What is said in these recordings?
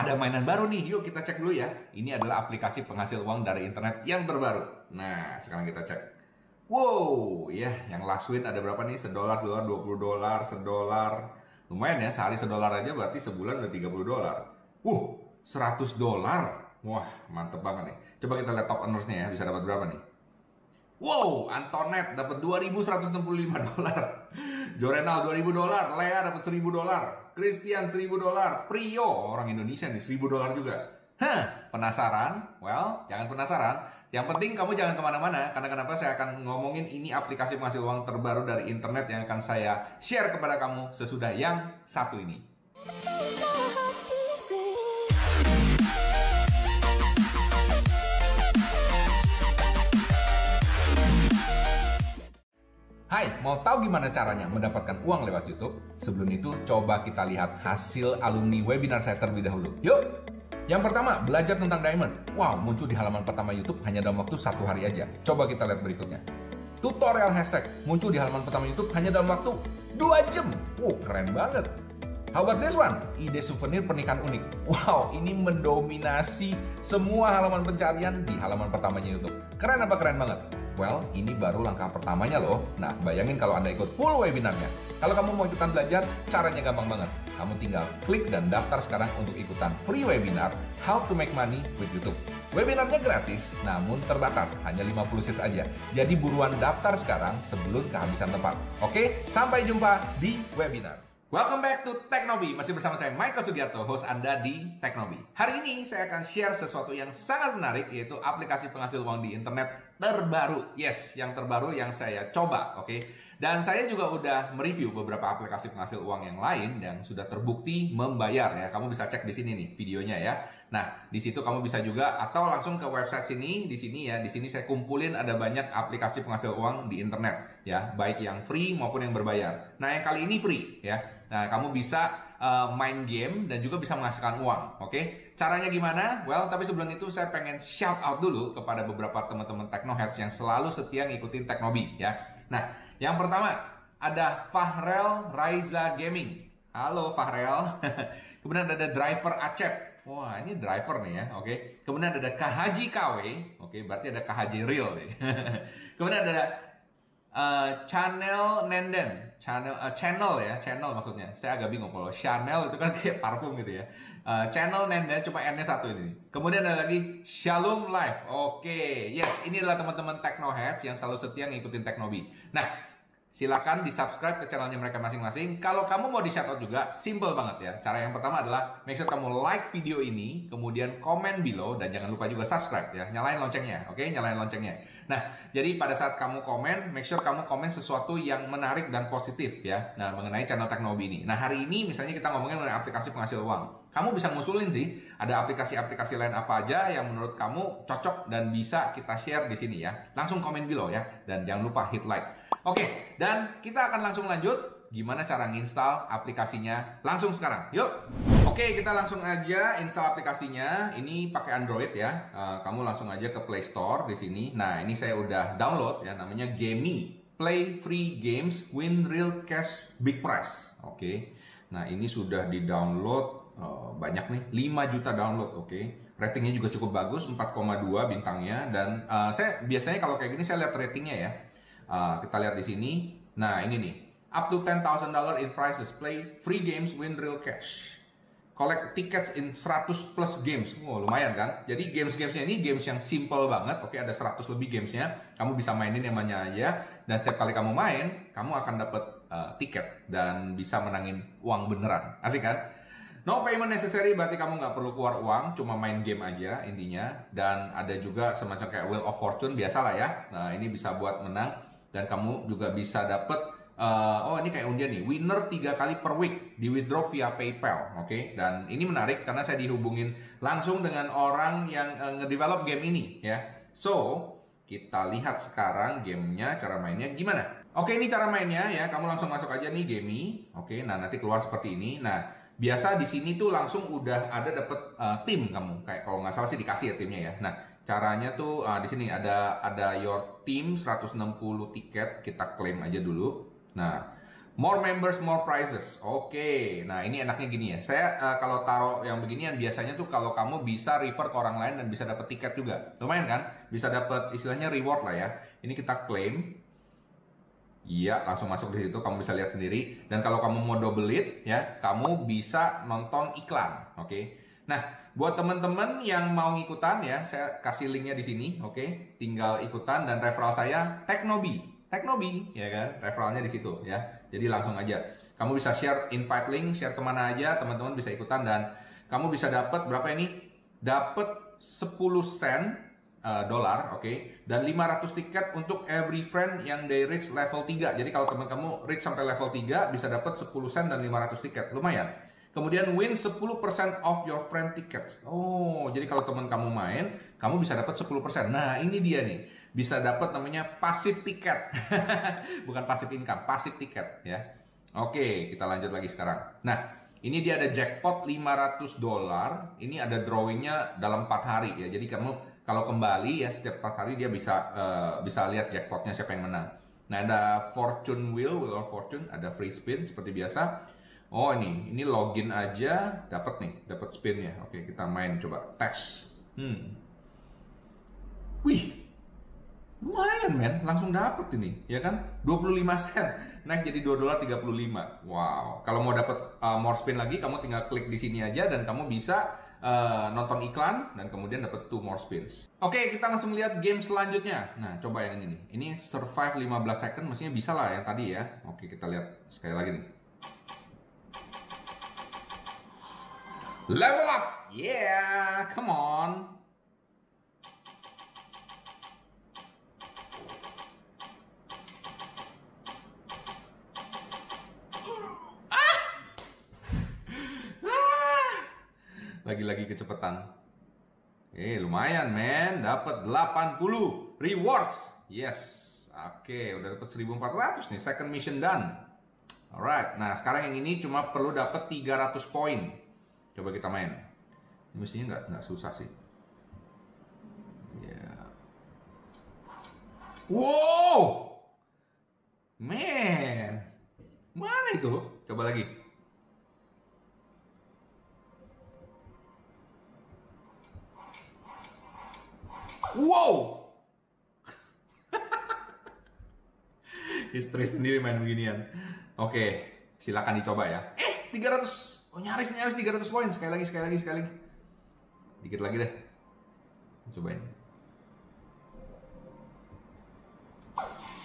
ada mainan baru nih. Yuk kita cek dulu ya. Ini adalah aplikasi penghasil uang dari internet yang terbaru. Nah, sekarang kita cek. Wow, ya, yang last win ada berapa nih? Sedolar, sedolar, 20 dolar, sedolar. Lumayan ya, sehari sedolar aja berarti sebulan udah 30 dolar. Wuh, 100 dolar. Wah, mantep banget nih. Coba kita lihat top earnersnya ya, bisa dapat berapa nih? Wow, Antoinette dapat 2.165 dolar. Jorenal 2.000 dolar, Lea dapat 1.000 dolar, Christian 1.000 dolar, Prio orang Indonesia nih 1.000 dolar juga. Hah, penasaran? Well, jangan penasaran. Yang penting kamu jangan ke mana-mana, karena kenapa saya akan ngomongin ini aplikasi penghasil uang terbaru dari internet yang akan saya share kepada kamu sesudah yang satu ini. Hai, mau tahu gimana caranya mendapatkan uang lewat YouTube? Sebelum itu, coba kita lihat hasil alumni webinar saya terlebih dahulu. Yuk! Yang pertama, belajar tentang diamond. Wow, muncul di halaman pertama YouTube hanya dalam waktu satu hari aja. Coba kita lihat berikutnya. Tutorial hashtag muncul di halaman pertama YouTube hanya dalam waktu 2 jam. Wow, keren banget. How about this one? Ide souvenir pernikahan unik. Wow, ini mendominasi semua halaman pencarian di halaman pertamanya YouTube. Keren apa keren banget? Well, ini baru langkah pertamanya loh. Nah, bayangin kalau Anda ikut full webinarnya. Kalau kamu mau ikutan belajar, caranya gampang banget. Kamu tinggal klik dan daftar sekarang untuk ikutan free webinar How to Make Money with YouTube. Webinarnya gratis, namun terbatas, hanya 50 seats aja. Jadi buruan daftar sekarang sebelum kehabisan tempat. Oke, sampai jumpa di webinar. Welcome back to Teknobi. Masih bersama saya Michael Sugiarto, host Anda di Teknobi. Hari ini saya akan share sesuatu yang sangat menarik yaitu aplikasi penghasil uang di internet terbaru. Yes, yang terbaru yang saya coba, oke. Okay? Dan saya juga udah mereview beberapa aplikasi penghasil uang yang lain yang sudah terbukti membayar ya. Kamu bisa cek di sini nih videonya ya. Nah, di situ kamu bisa juga atau langsung ke website sini, di sini ya. Di sini saya kumpulin ada banyak aplikasi penghasil uang di internet ya, baik yang free maupun yang berbayar. Nah, yang kali ini free ya. Nah, kamu bisa uh, main game dan juga bisa menghasilkan uang. Oke, okay? caranya gimana? Well, tapi sebelum itu saya pengen shout out dulu kepada beberapa teman-teman Technoheads yang selalu setia ngikutin Teknobi ya. Nah, yang pertama ada Fahrel Raiza Gaming. Halo Fahrel. Kemudian ada driver Acep. Wah, ini driver nih ya. Oke. Okay. Kemudian ada KHJ KW. Oke, okay, berarti ada KHJ Real nih. Kemudian ada uh, Channel Nenden channel uh, channel ya channel maksudnya saya agak bingung kalau channel itu kan kayak parfum gitu ya uh, channel nenda cuma n nya satu ini kemudian ada lagi Shalom Live oke okay. yes ini adalah teman-teman Technoheads yang selalu setia ngikutin Teknobi nah Silakan di subscribe ke channelnya mereka masing-masing. Kalau kamu mau di shoutout juga, simple banget ya. Cara yang pertama adalah make sure kamu like video ini, kemudian komen below, dan jangan lupa juga subscribe ya. Nyalain loncengnya, oke? Okay? Nyalain loncengnya. Nah, jadi pada saat kamu komen, make sure kamu komen sesuatu yang menarik dan positif ya. Nah, mengenai channel Teknobi ini. Nah, hari ini misalnya kita ngomongin mengenai aplikasi penghasil uang. Kamu bisa ngusulin sih, ada aplikasi-aplikasi lain apa aja yang menurut kamu cocok dan bisa kita share di sini ya. Langsung komen below ya, dan jangan lupa hit like. Oke, dan kita akan langsung lanjut gimana cara nginstal aplikasinya langsung sekarang. Yuk. Oke, kita langsung aja install aplikasinya. Ini pakai Android ya. Uh, kamu langsung aja ke Play Store di sini. Nah, ini saya udah download ya namanya Gamey. Play free games, win real cash big prize. Oke. Nah, ini sudah di-download uh, banyak nih, 5 juta download, oke. Ratingnya juga cukup bagus, 4,2 bintangnya dan uh, saya biasanya kalau kayak gini saya lihat ratingnya ya kita lihat di sini. Nah, ini nih. Up to $10,000 in prizes. Play free games, win real cash. Collect tickets in 100 plus games. Wow, lumayan kan? Jadi games-gamesnya ini games yang simple banget. Oke, ada 100 lebih gamesnya. Kamu bisa mainin yang mana aja. Dan setiap kali kamu main, kamu akan dapat uh, tiket. Dan bisa menangin uang beneran. Asik kan? No payment necessary berarti kamu nggak perlu keluar uang, cuma main game aja intinya. Dan ada juga semacam kayak Wheel of Fortune biasa lah ya. Nah ini bisa buat menang dan kamu juga bisa dapat uh, oh ini kayak undian nih winner tiga kali per week di withdraw via PayPal oke? Okay? dan ini menarik karena saya dihubungin langsung dengan orang yang uh, ngedevelop game ini ya. So kita lihat sekarang gamenya cara mainnya gimana? Oke ini cara mainnya ya. Kamu langsung masuk aja nih game oke? Nah nanti keluar seperti ini. Nah biasa di sini tuh langsung udah ada dapet uh, tim kamu. Kayak kalau nggak salah sih dikasih ya timnya ya. Nah Caranya tuh uh, di sini ada ada your team 160 tiket kita klaim aja dulu. Nah, More members, more prizes. Oke, nah ini enaknya gini ya. Saya uh, kalau taruh yang beginian biasanya tuh kalau kamu bisa refer ke orang lain dan bisa dapat tiket juga. Lumayan kan? Bisa dapat istilahnya reward lah ya. Ini kita claim. Iya, langsung masuk di situ. Kamu bisa lihat sendiri. Dan kalau kamu mau double it, ya, kamu bisa nonton iklan. Oke. Nah, buat teman-teman yang mau ngikutan ya, saya kasih linknya di sini. Oke, tinggal ikutan dan referral saya Teknobi. Teknobi, ya kan? Referralnya di situ ya. Jadi langsung aja. Kamu bisa share invite link, share ke mana aja, teman-teman bisa ikutan dan kamu bisa dapat berapa ini? Dapat 10 sen uh, dolar, oke, okay? dan 500 tiket untuk every friend yang they reach level 3. Jadi kalau teman kamu reach sampai level 3 bisa dapat 10 sen dan 500 tiket. Lumayan. Kemudian win 10% of your friend tickets. Oh, jadi kalau teman kamu main, kamu bisa dapat 10%. Nah, ini dia nih bisa dapat namanya pasif tiket. Bukan pasif income, pasif tiket ya. Oke, kita lanjut lagi sekarang. Nah, ini dia ada jackpot 500 dolar. Ini ada drawingnya dalam 4 hari ya. Jadi kamu kalau kembali ya setiap 4 hari dia bisa uh, bisa lihat jackpotnya siapa yang menang. Nah, ada fortune wheel, wheel of fortune, ada free spin seperti biasa. Oh, ini ini login aja dapat nih, dapat spinnya. Oke, kita main coba tes. Hmm. Wih, Men, langsung dapet ini, ya kan? 25 sen, naik jadi 2 dolar 35. Wow. Kalau mau dapet uh, more spin lagi, kamu tinggal klik di sini aja dan kamu bisa uh, nonton iklan dan kemudian dapat two more spins. Oke, kita langsung lihat game selanjutnya. Nah, coba yang ini nih. Ini survive 15 second, mestinya bisa lah yang tadi ya. Oke, kita lihat sekali lagi nih. Level up! Yeah, come on! Lagi-lagi kecepatan. Eh, lumayan, men. Dapat 80 rewards. Yes. Oke, udah dapat 1400 nih. Second mission done. Alright. Nah, sekarang yang ini cuma perlu dapat 300 poin. Coba kita main. Ini mestinya nggak nggak susah sih. Ya. Yeah. Wow. Man. Mana itu? Coba lagi. Wow. Istri sendiri main beginian. Oke, silakan dicoba ya. Eh, 300. Oh, nyaris nyaris 300 poin. Sekali lagi, sekali lagi, sekali lagi. Dikit lagi deh. Cobain.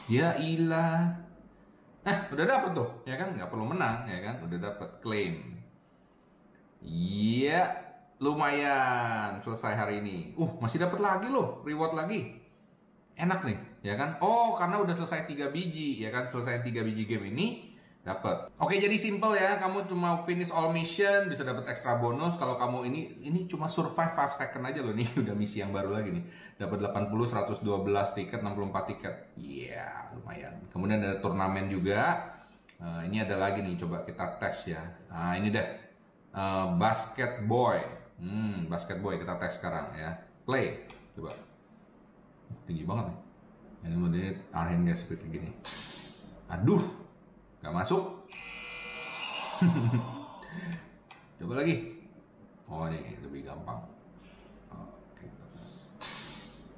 Ya ilah. Nah, udah dapet tuh, ya kan? Nggak perlu menang, ya kan? Udah dapet claim. Iya, lumayan selesai hari ini. Uh, masih dapat lagi loh, reward lagi. Enak nih, ya kan? Oh, karena udah selesai 3 biji, ya kan? Selesai 3 biji game ini dapat. Oke, jadi simple ya. Kamu cuma finish all mission bisa dapat extra bonus. Kalau kamu ini ini cuma survive 5 second aja loh nih, udah misi yang baru lagi nih. Dapat 80 112 tiket, 64 tiket. Iya, yeah, lumayan. Kemudian ada turnamen juga. Nah, ini ada lagi nih, coba kita tes ya. Nah, ini deh. Uh, basket boy Hmm, basket boy kita tes sekarang ya. Play. Coba. Tinggi banget nih. Ini model arahin dia seperti gini. Aduh. Gak masuk. Coba lagi. Oh ini lebih gampang. Oke, kita tes.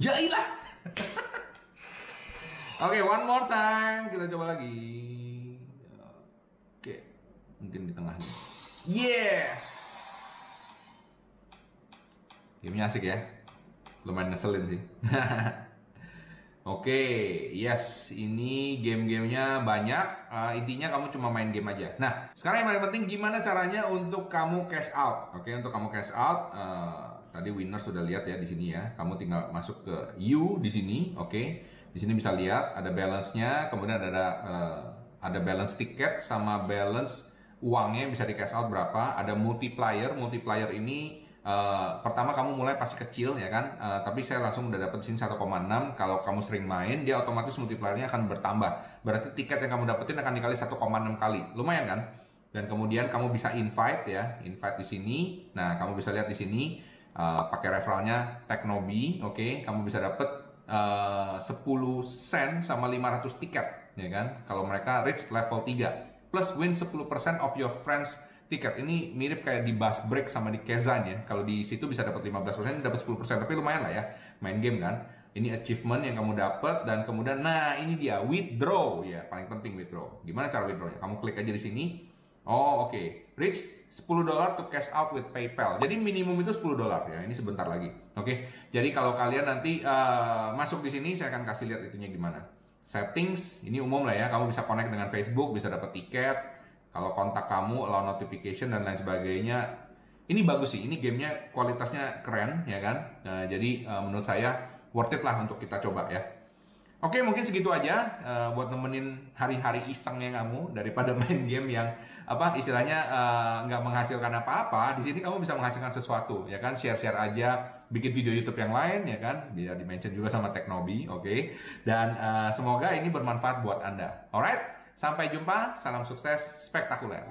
Ya ilah. Oke, okay, one more time. Kita coba lagi. Oke, mungkin di tengahnya. Yes. Gamenya asik ya. Lumayan ngeselin sih. Oke, okay, yes, ini game-gamenya banyak. Uh, intinya kamu cuma main game aja. Nah, sekarang yang paling penting gimana caranya untuk kamu cash out. Oke, okay, untuk kamu cash out, uh, tadi winner sudah lihat ya di sini ya. Kamu tinggal masuk ke U di sini, oke. Okay. Di sini bisa lihat ada balance-nya, kemudian ada uh, ada balance tiket sama balance uangnya bisa di cash out berapa. Ada multiplier, multiplier ini Uh, pertama kamu mulai pasti kecil ya kan, uh, tapi saya langsung udah dapet sini 1,6. Kalau kamu sering main, dia otomatis multipliernya akan bertambah. Berarti tiket yang kamu dapetin akan dikali 1,6 kali. Lumayan kan? Dan kemudian kamu bisa invite ya, invite di sini. Nah, kamu bisa lihat di sini uh, pakai referralnya Teknobi, oke? Okay? Kamu bisa dapet uh, 10 sen sama 500 tiket, ya kan? Kalau mereka reach level 3 plus win 10% of your friends tiket. Ini mirip kayak di bus break sama di Kezan ya. Kalau di situ bisa dapat 15%, dapat 10%, tapi lumayan lah ya main game kan. Ini achievement yang kamu dapat dan kemudian nah ini dia withdraw ya, paling penting withdraw. Gimana cara withdrawnya? Kamu klik aja di sini. Oh, oke. Okay. Reach 10 dolar to cash out with PayPal. Jadi minimum itu 10 dolar ya. Ini sebentar lagi. Oke. Okay? Jadi kalau kalian nanti uh, masuk di sini saya akan kasih lihat itunya gimana. Settings ini umum lah ya. Kamu bisa connect dengan Facebook, bisa dapat tiket, kalau kontak kamu, allow notification dan lain sebagainya, ini bagus sih. Ini gamenya kualitasnya keren ya kan. Nah, jadi uh, menurut saya worth it lah untuk kita coba ya. Oke, mungkin segitu aja uh, buat nemenin hari-hari isengnya kamu daripada main game yang apa istilahnya nggak uh, menghasilkan apa-apa. Di sini kamu bisa menghasilkan sesuatu, ya kan? Share-share aja, bikin video YouTube yang lain, ya kan? Biar dimention juga sama Teknobi, oke? Okay? Dan uh, semoga ini bermanfaat buat anda. Alright? Sampai jumpa, salam sukses spektakuler.